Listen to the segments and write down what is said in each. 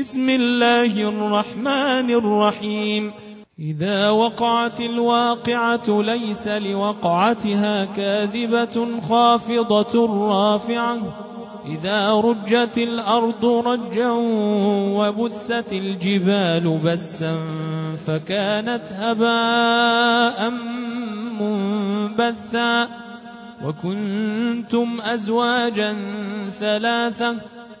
بسم الله الرحمن الرحيم. إذا وقعت الواقعة ليس لوقعتها كاذبة خافضة رافعة. إذا رجت الأرض رجا وبست الجبال بسا فكانت هباء منبثا. وكنتم أزواجا ثلاثة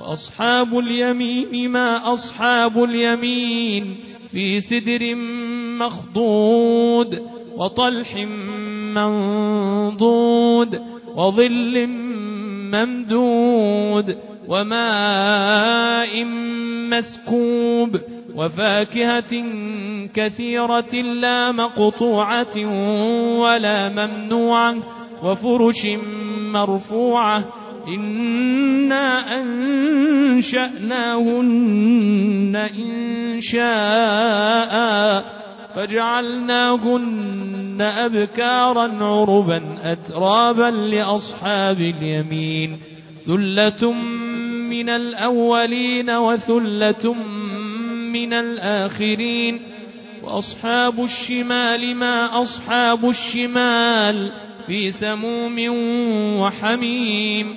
وأصحاب اليمين ما أصحاب اليمين في سدر مخضود وطلح منضود وظل ممدود وماء مسكوب وفاكهة كثيرة لا مقطوعة ولا ممنوعة وفرش مرفوعة إنا أنشأناهن إن شاء فجعلناهن أبكارا عربا أترابا لأصحاب اليمين ثلة من الأولين وثلة من الآخرين وأصحاب الشمال ما أصحاب الشمال في سموم وحميم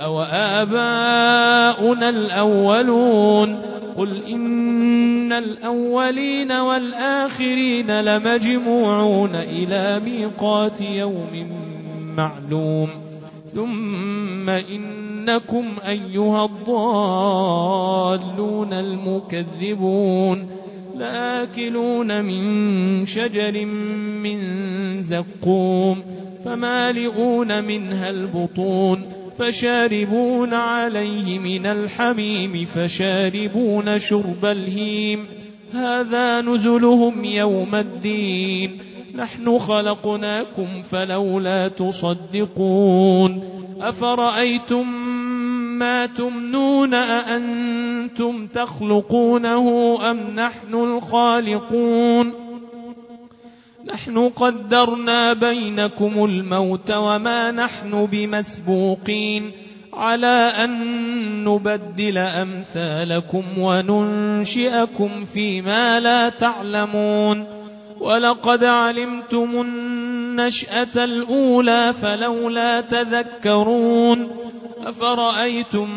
أو آباؤنا الأولون قل إن الأولين والآخرين لمجموعون إلى ميقات يوم معلوم ثم إنكم أيها الضالون المكذبون لآكلون من شجر من زقوم فمالئون منها البطون فشاربون عليه من الحميم فشاربون شرب الهيم هذا نزلهم يوم الدين نحن خلقناكم فلولا تصدقون أفرأيتم ما تمنون أأنتم تخلقونه أم نحن الخالقون نحن قدرنا بينكم الموت وما نحن بمسبوقين على أن نبدل أمثالكم وننشئكم فيما لا تعلمون. ولقد علمتم النشأة الأولى فلولا تذكرون. أفرأيتم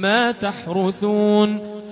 ما تحرثون؟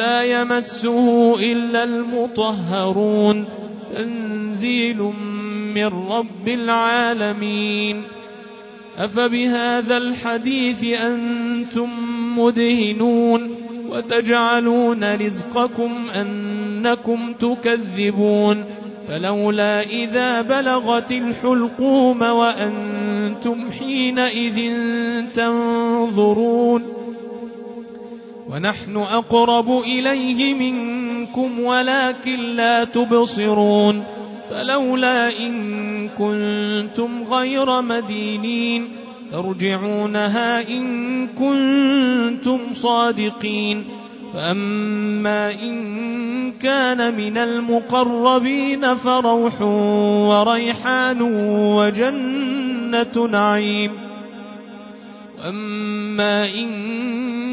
لا يمسه إلا المطهرون. تنزيل من رب العالمين. أفبهذا الحديث أنتم مدهنون وتجعلون رزقكم أنكم تكذبون. فلولا إذا بلغت الحلقوم وأنتم حينئذ تنظرون. ونحن أقرب إليه منكم ولكن لا تبصرون فلولا إن كنتم غير مدينين ترجعونها إن كنتم صادقين فأما إن كان من المقربين فروح وريحان وجنة نعيم وأما إن